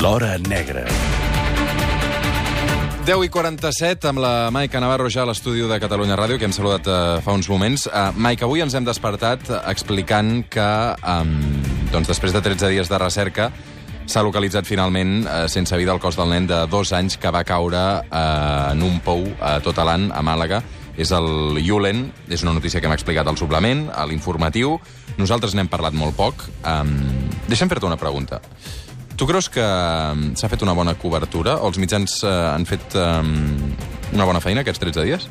L'Hora Negra. 10 i 47 amb la Maica Navarro ja a l'estudi de Catalunya Ràdio, que hem saludat uh, fa uns moments. Uh, Maica, avui ens hem despertat explicant que, um, doncs, després de 13 dies de recerca, s'ha localitzat finalment uh, sense vida el cos del nen de dos anys que va caure uh, en un pou a tot l'any a Màlaga. És el Julen, és una notícia que hem explicat al suplement, a l'informatiu. Nosaltres n'hem parlat molt poc. Um, deixa'm fer-te una pregunta. Tu creus que mm, s'ha fet una bona cobertura o els mitjans eh, han fet um, una bona feina aquests 13 dies?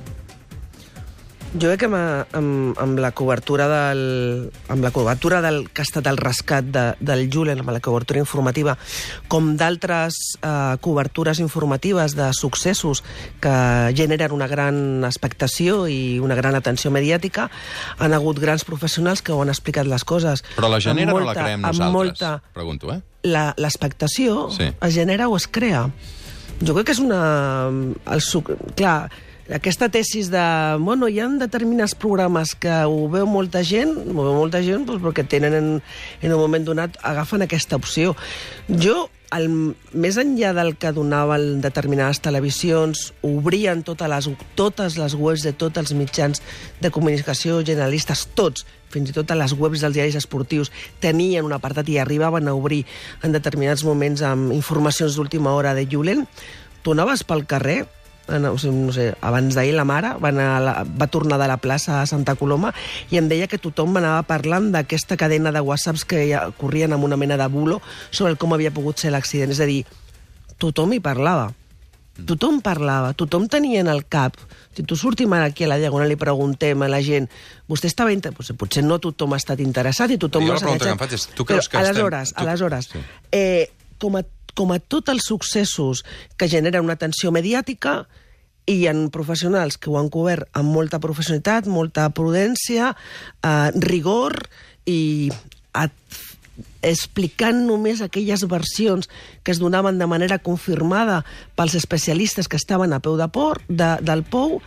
Jo crec que amb, amb, amb la cobertura del, amb la cobertura del, que ha estat el rescat de, del Julen, amb la cobertura informativa, com d'altres eh, cobertures informatives de successos que generen una gran expectació i una gran atenció mediàtica, han hagut grans professionals que ho han explicat les coses. Però la genera amb no la creem nosaltres, Molta, pregunto, eh? la- l'expectació Sí. es genera o es crea. Jo crec que és una... El, clar, aquesta tesis de... Bueno, hi ha determinats programes que ho veu molta gent, ho veu molta gent doncs, perquè tenen en, en un moment donat, agafen aquesta opció. Jo, el, més enllà del que donaven determinades televisions, obrien totes les, totes les webs de tots els mitjans de comunicació generalistes, tots, fins i tot a les webs dels diaris esportius, tenien un apartat i arribaven a obrir en determinats moments amb informacions d'última hora de Julen, tu anaves pel carrer, en- o sigui, no sé, abans d'ahir la mare va, anar la, va tornar de la plaça a Santa Coloma i em deia que tothom anava parlant d'aquesta cadena de whatsapps que ja corrien amb una mena de bulo sobre com havia pogut ser l'accident. És a dir, tothom hi parlava. Tothom parlava, tothom tenia en el cap. Si tu sortim ara aquí a la Diagonal i preguntem a la gent vostè estava... Inter... Potser, potser no tothom ha estat interessat i tothom... Jo no la pregunta que em faig és, tu creus Però, que estem- aleshores, tu- aleshores, Sí. eh, com, a, com a tots els successos que generen una atenció mediàtica, hi ha professionals que ho han cobert amb molta professionalitat, molta prudència, eh, rigor i at, explicant només aquelles versions que es donaven de manera confirmada pels especialistes que estaven a peu de port, de, del pou,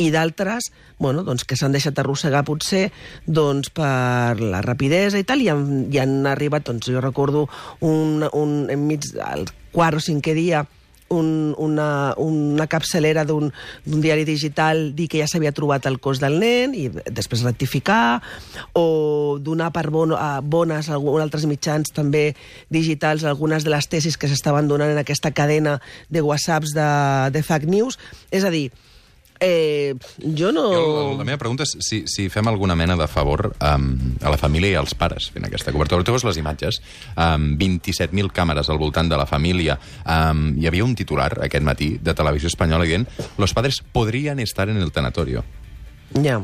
i d'altres bueno, doncs que s'han deixat arrossegar potser doncs, per la rapidesa i tal, i han, i han arribat, doncs, jo recordo un, un, enmig del quart o cinquè dia un, una, una capçalera d'un d'un diari digital dir que ja s'havia trobat el cos del nen i després rectificar, o donar per bon, a bones a altres mitjans també digitals algunes de les tesis que s'estaven donant en aquesta cadena de whatsapps de, de fake news. És a dir, eh, jo no... Jo, la meva pregunta és si, si fem alguna mena de favor um, a la família i als pares fent aquesta cobertura. Tu veus les imatges, um, 27.000 càmeres al voltant de la família. Um, hi havia un titular aquest matí de Televisió Espanyola dient «Los padres podrían estar en el tanatorio». Ja.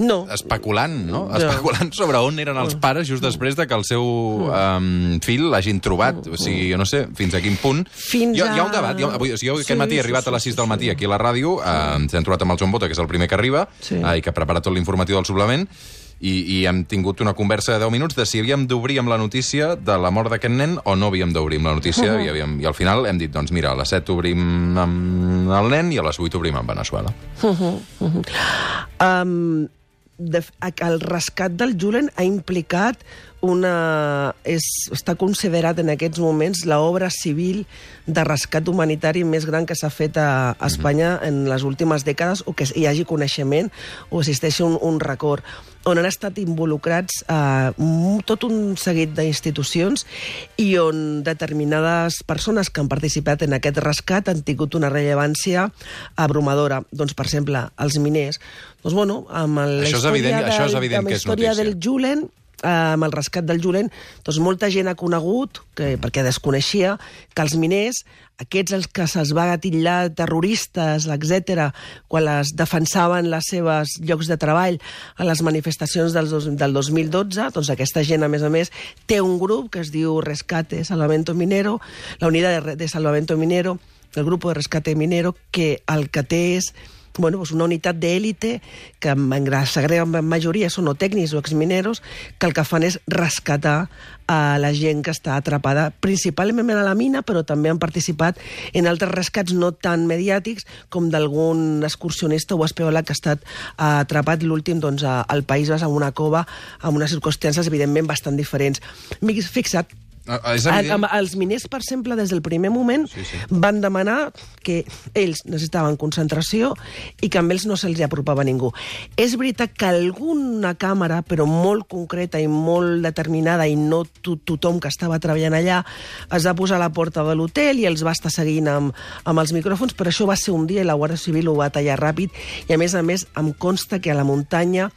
No. Especulant, no? Ja. Especulant sobre on eren els pares just després de que el seu um, fill l'hagin trobat. O sigui, jo no sé fins a quin punt... Fins hi, ha, hi ha un a- debat. Jo, avui, jo Sí, aquest matí he sí, arribat sí, a les sí, 6 del sí. matí aquí a la ràdio, eh, ens hem trobat amb el Joan Bota, que és el primer que arriba, Sí. eh, i que prepara tot l'informatiu del suplement, i, i hem tingut una conversa de 10 minuts de si havíem d'obrir amb la notícia de la mort d'aquest nen o no havíem d'obrir amb la notícia, i, havíem, i al final hem dit, doncs mira, a les 7 obrim amb el nen i a les 8 obrim amb Venezuela. Um, de, el rescat del Julen ha implicat una... És, està considerat en aquests moments l'obra civil de rescat humanitari més gran que s'ha fet a, a Espanya en les últimes dècades o que hi hagi coneixement o existeixi un, un record on han estat involucrats eh, tot un seguit d'institucions i on determinades persones que han participat en aquest rescat han tingut una rellevància abrumadora. Doncs, per exemple, els miners. Doncs, bueno, amb el, Això és la història evident- això és del- evident amb que la és història notícia. del Julen, amb el rescat del Julen, doncs molta gent ha conegut, que, perquè desconeixia, que els miners, aquests els que se'ls va gatillar terroristes, etc, quan les defensaven les seves llocs de treball a les manifestacions del, dos, del 2012, doncs aquesta gent, a més a més, té un grup que es diu Rescate Salvamento Minero, la unitat de, de Salvamento Minero, el grup de Rescate Minero, que el que té és bueno, pues una unitat d'élite que en la gran majoria són o tècnics o exmineros que el que fan és rescatar a la gent que està atrapada principalment a la mina, però també han participat en altres rescats no tan mediàtics com d'algun excursionista o espeola que ha estat eh, atrapat l'últim doncs, al País Basc en una cova amb unes circumstàncies evidentment bastant diferents. M'he fixat Ah, és El, evident. amb, els miners, per exemple, des del primer moment Sí, sí. van demanar que ells necessitaven concentració i que amb ells no se'ls apropava ningú. És veritat que alguna càmera, però molt concreta i molt determinada, i no to tothom que estava treballant allà, es va posar a la porta de l'hotel i els va estar seguint amb, amb els micròfons, però això va ser un dia i la Guàrdia Civil ho va tallar ràpid i, a més a més, em consta que a la muntanya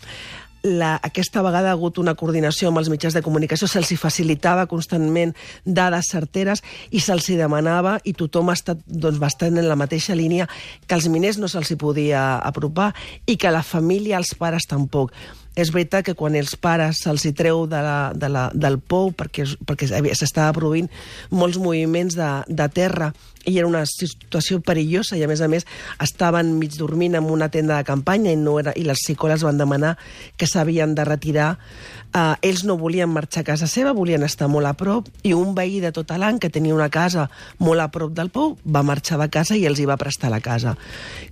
la, aquesta vegada ha hagut una coordinació amb els mitjans de comunicació, se'ls facilitava constantment dades certeres i se'ls demanava i tothom ha estat doncs, bastant en la mateixa línia que als miners no se'ls podia apropar i que la família, els pares tampoc. És veritat que quan els pares se'ls treu de la, de la, del pou perquè, perquè s'estava produint molts moviments de, de terra i era una situació perillosa i a més a més estaven mig dormint en una tenda de campanya i, no era, i les psicòlogs van demanar que s'havien de retirar Uh, ells no volien marxar a casa seva, volien estar molt a prop, i un veí de tot l'any que tenia una casa molt a prop del pou va marxar de casa i els hi va prestar la casa.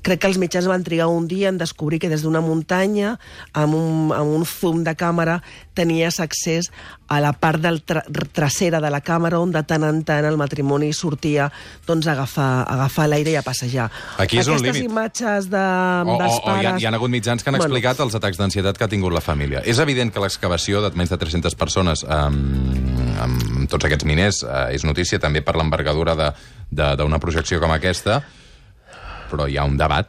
Crec que els mitjans van trigar un dia en descobrir que des d'una muntanya, amb un, amb un zoom de càmera, tenies accés a la part del tra trasera de la càmera on de tant en tant el matrimoni sortia doncs, a agafar, agafar l'aire i a passejar. Aquí és un Aquestes límit. imatges de, O, o, dels o hi, ha, pares... hi ha hagut mitjans que han Bueno. explicat els atacs d'ansietat que ha tingut la família. És evident que l'excavació de menys de 300 persones amb, amb tots aquests miners eh, és notícia també per l'envergadura d'una projecció com aquesta, però hi ha un debat.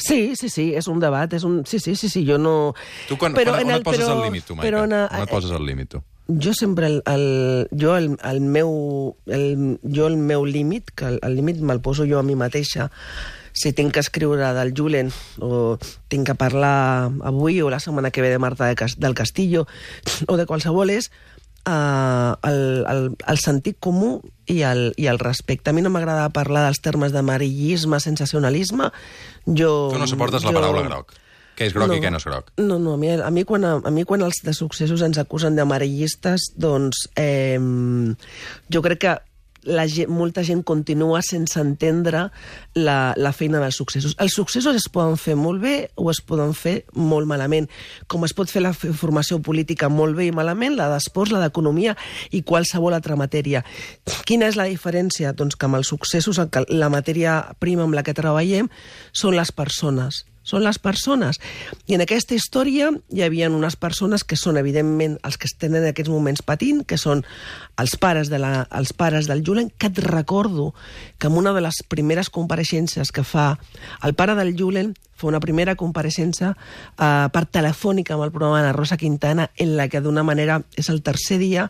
Sí, sí, sí, és un debat, és un... Sí, sí, sí, sí, jo no... Tu quan, Però quan, on el- et poses però- el límit, tu, Maica? però a- On et poses el límit, tu? Jo sempre, el, el, jo el, el meu, el, jo el meu límit, que el, el límit me'l poso jo a mi mateixa, si tinc que escriure del Julen o tinc que parlar avui o la setmana que ve de Marta de Cas, del Castillo o de qualsevol és uh, el, el, el sentit comú i el, i el respecte. A mi no m'agrada parlar dels termes d'amarellisme, sensacionalisme. Jo, Tu no suportes la jo- paraula groc. Què és groc i què no és groc? no, no, a mi, a mi, quan, a mi quan els de successos ens acusen d'amarellistes, doncs eh, jo crec que la gent, molta gent continua sense entendre la, la feina dels successos. Els successos es poden fer molt bé o es poden fer molt malament. Com es pot fer la formació política molt bé i malament, la d'esports, la d'economia i qualsevol altra matèria. Quina és la diferència? Doncs que amb els successos la matèria prima amb la que treballem són les persones són les persones. I en aquesta història hi havia unes persones que són, evidentment, els que estan en aquests moments patint, que són els pares, de la, els pares del Julen, que et recordo que en una de les primeres compareixences que fa el pare del Julen fa una primera compareixença eh, per telefònica amb el programa de Rosa Quintana en la que d'una manera és el tercer dia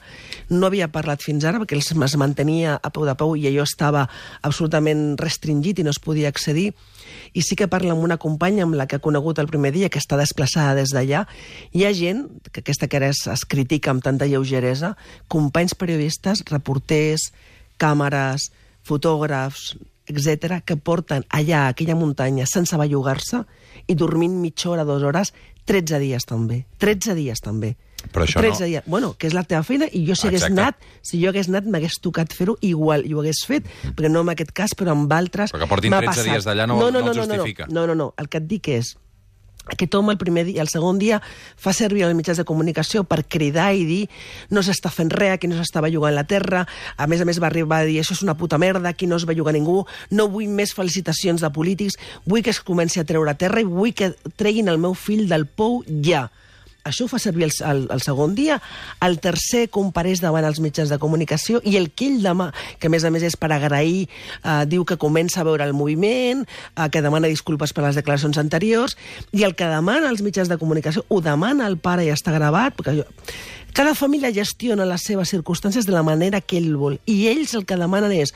no havia parlat fins ara perquè es mantenia a peu de peu i allò estava absolutament restringit i no es podia accedir i sí que parla amb una companya amb la que ha conegut el primer dia, que està desplaçada des d'allà. Hi ha gent, que aquesta que ara es, es critica amb tanta lleugeresa, companys periodistes, reporters, càmeres, fotògrafs, etc que porten allà, a aquella muntanya, sense bellugar-se i dormint mitja hora, dues hores, 13 dies també. 13 dies també. Però això 13 no- dies. Bueno, que és la teva feina i jo si hagués Exacte. anat, si jo hagués anat m'hagués tocat fer-ho igual, i ho hagués fet, perquè no en aquest cas, però amb altres Però que portin m'ha 13 passat. dies d'allà no- no el justifica. No, no, no, el que et dic és aquest home el primer dia, el segon dia fa servir els mitjans de comunicació per cridar i dir no s'està fent res, aquí no s'està bellugant la terra, a més a més va arribar a dir això és una puta merda, aquí no es belluga ningú, no vull més felicitacions de polítics, vull que es comenci a treure terra i vull que treguin el meu fill del pou ja. Això ho fa servir el, el, el segon dia. El tercer compareix davant els mitjans de comunicació i el que ell demà, que a més a més és per agrair, eh, diu que comença a veure el moviment, eh, que demana disculpes per les declaracions anteriors, i el que demana als mitjans de comunicació ho demana el pare i està gravat, perquè jo... Cada família gestiona les seves circumstàncies de la manera que ell vol, i ells el que demanen és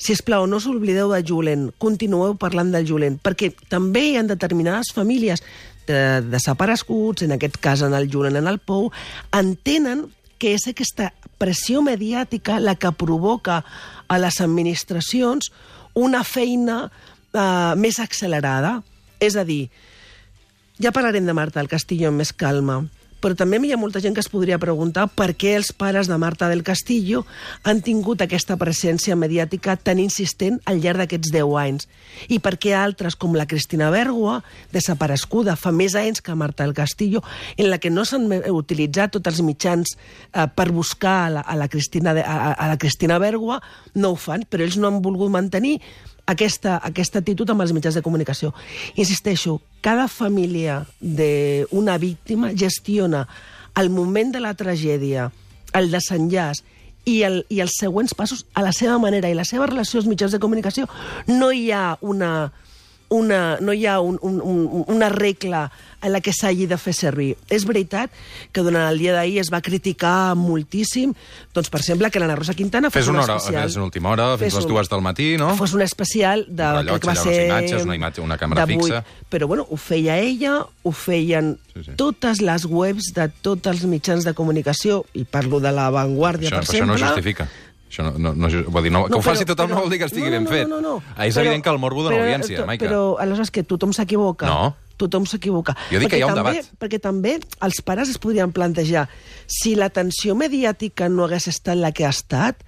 si us plau, no us oblideu de Julen, continueu parlant del Julen, perquè també hi ha determinades famílies de, desapareguts, en aquest cas en el Julen, en el Pou, entenen que és aquesta pressió mediàtica la que provoca a les administracions una feina eh, més accelerada. És a dir, ja parlarem de Marta del Castillo amb més calma, però també hi ha molta gent que es podria preguntar per què els pares de Marta del Castillo han tingut aquesta presència mediàtica tan insistent al llarg d'aquests 10 anys. I per què altres, com la Cristina Bergua, desapareguda fa més anys que Marta del Castillo, en la que no s'han utilitzat tots els mitjans eh, per buscar a la, a la, Cristina, a, a la Cristina Bergua, no ho fan, però ells no han volgut mantenir aquesta, aquesta actitud amb els mitjans de comunicació. Insisteixo, cada família d'una víctima gestiona el moment de la tragèdia, el desenllaç i, el, i els següents passos a la seva manera i la seva relació als mitjans de comunicació. No hi ha una, una, no hi ha un, un, un, una regla en la que s'hagi de fer servir. És veritat que durant el dia d'ahir es va criticar moltíssim, doncs, per exemple, que l'Anna Rosa Quintana fes, fes una hora, especial... Fes una última hora, fins les un, dues del matí, no? Fos un especial de... rellotge, crec que va ser... imatges, una, imatge, una càmera fixa. Però, bueno, ho feia ella, ho feien Sí, sí. totes les webs de tots els mitjans de comunicació, i parlo de La Vanguardia, Això, per però això no exemple... justifica. Això no, no, no, vol dir, no, que ho faci tothom no vol dir que estigui no, ben no, fet. No, no, no. Ah, És evident que el morbo dona però, audiència, Maica. Però aleshores que tothom s'equivoca. No. Tothom s'equivoca. Jo dic que Perquè hi ha un també, debat. Perquè també els pares es podrien plantejar si l'atenció mediàtica no hagués estat la que ha estat,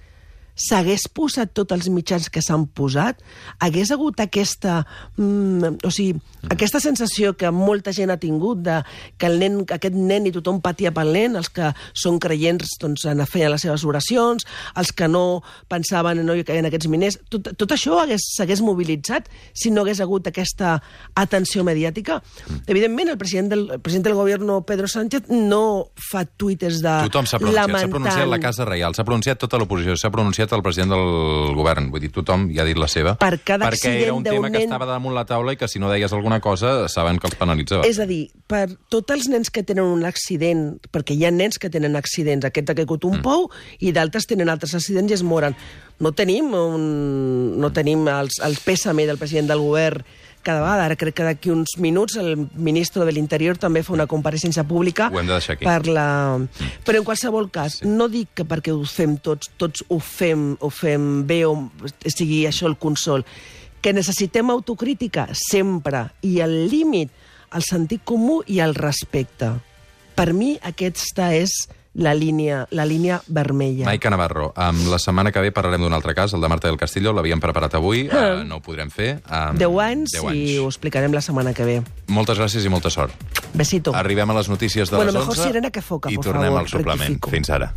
s'hagués posat tots els mitjans que s'han posat, hagués hagut aquesta, mm, o sigui, Mm. aquesta sensació que molta gent ha tingut de que el nen, que aquest nen i tothom patia pel nen, els que són creients doncs, en feien les seves oracions, els que no pensaven en caien aquests miners, tot, tot això hagués- s'hagués mobilitzat si no hagués hagut aquesta atenció mediàtica. Mm. Evidentment, el president del, el president del govern, Pedro Sánchez, no fa tuites de Tothom s'ha pronunciat. S'ha lamentant... pronunciat la Casa Reial, s'ha pronunciat tota l'oposició, s'ha pronunciat el president del govern. Vull dir, tothom hi ha dit la seva. Per cada perquè era un tema que nen- estava damunt la taula i que si no deies alguna cosa saben que els penalitzava. És a dir, per tots els nens que tenen un accident, perquè hi ha nens que tenen accidents, aquest ha caigut un mm. pou i d'altres tenen altres accidents i es moren. No tenim, un, no tenim els, el pèsame del president del govern cada vegada. Ara crec que d'aquí uns minuts el ministre de l'Interior també fa una compareixença pública Ho hem de deixar aquí. per la... Però en qualsevol cas, sí. no dic que perquè ho fem tots, tots ho fem, ho fem bé o sigui això el consol, que necessitem autocrítica sempre i el límit, el sentit comú i el respecte. Per mi aquesta és la línia, la línia vermella. Maica Navarro, um, la setmana que ve parlarem d'un altre cas, el de Marta del Castillo, l'havíem preparat avui, uh, no ho podrem fer. Um, 10 anys, 10 i ho explicarem la setmana que ve. Moltes gràcies i molta sort. Besito. Arribem a les notícies de Bueno, les mejor 11 sirena que foca, i tornem favor, al suplement. rectifico. Fins ara.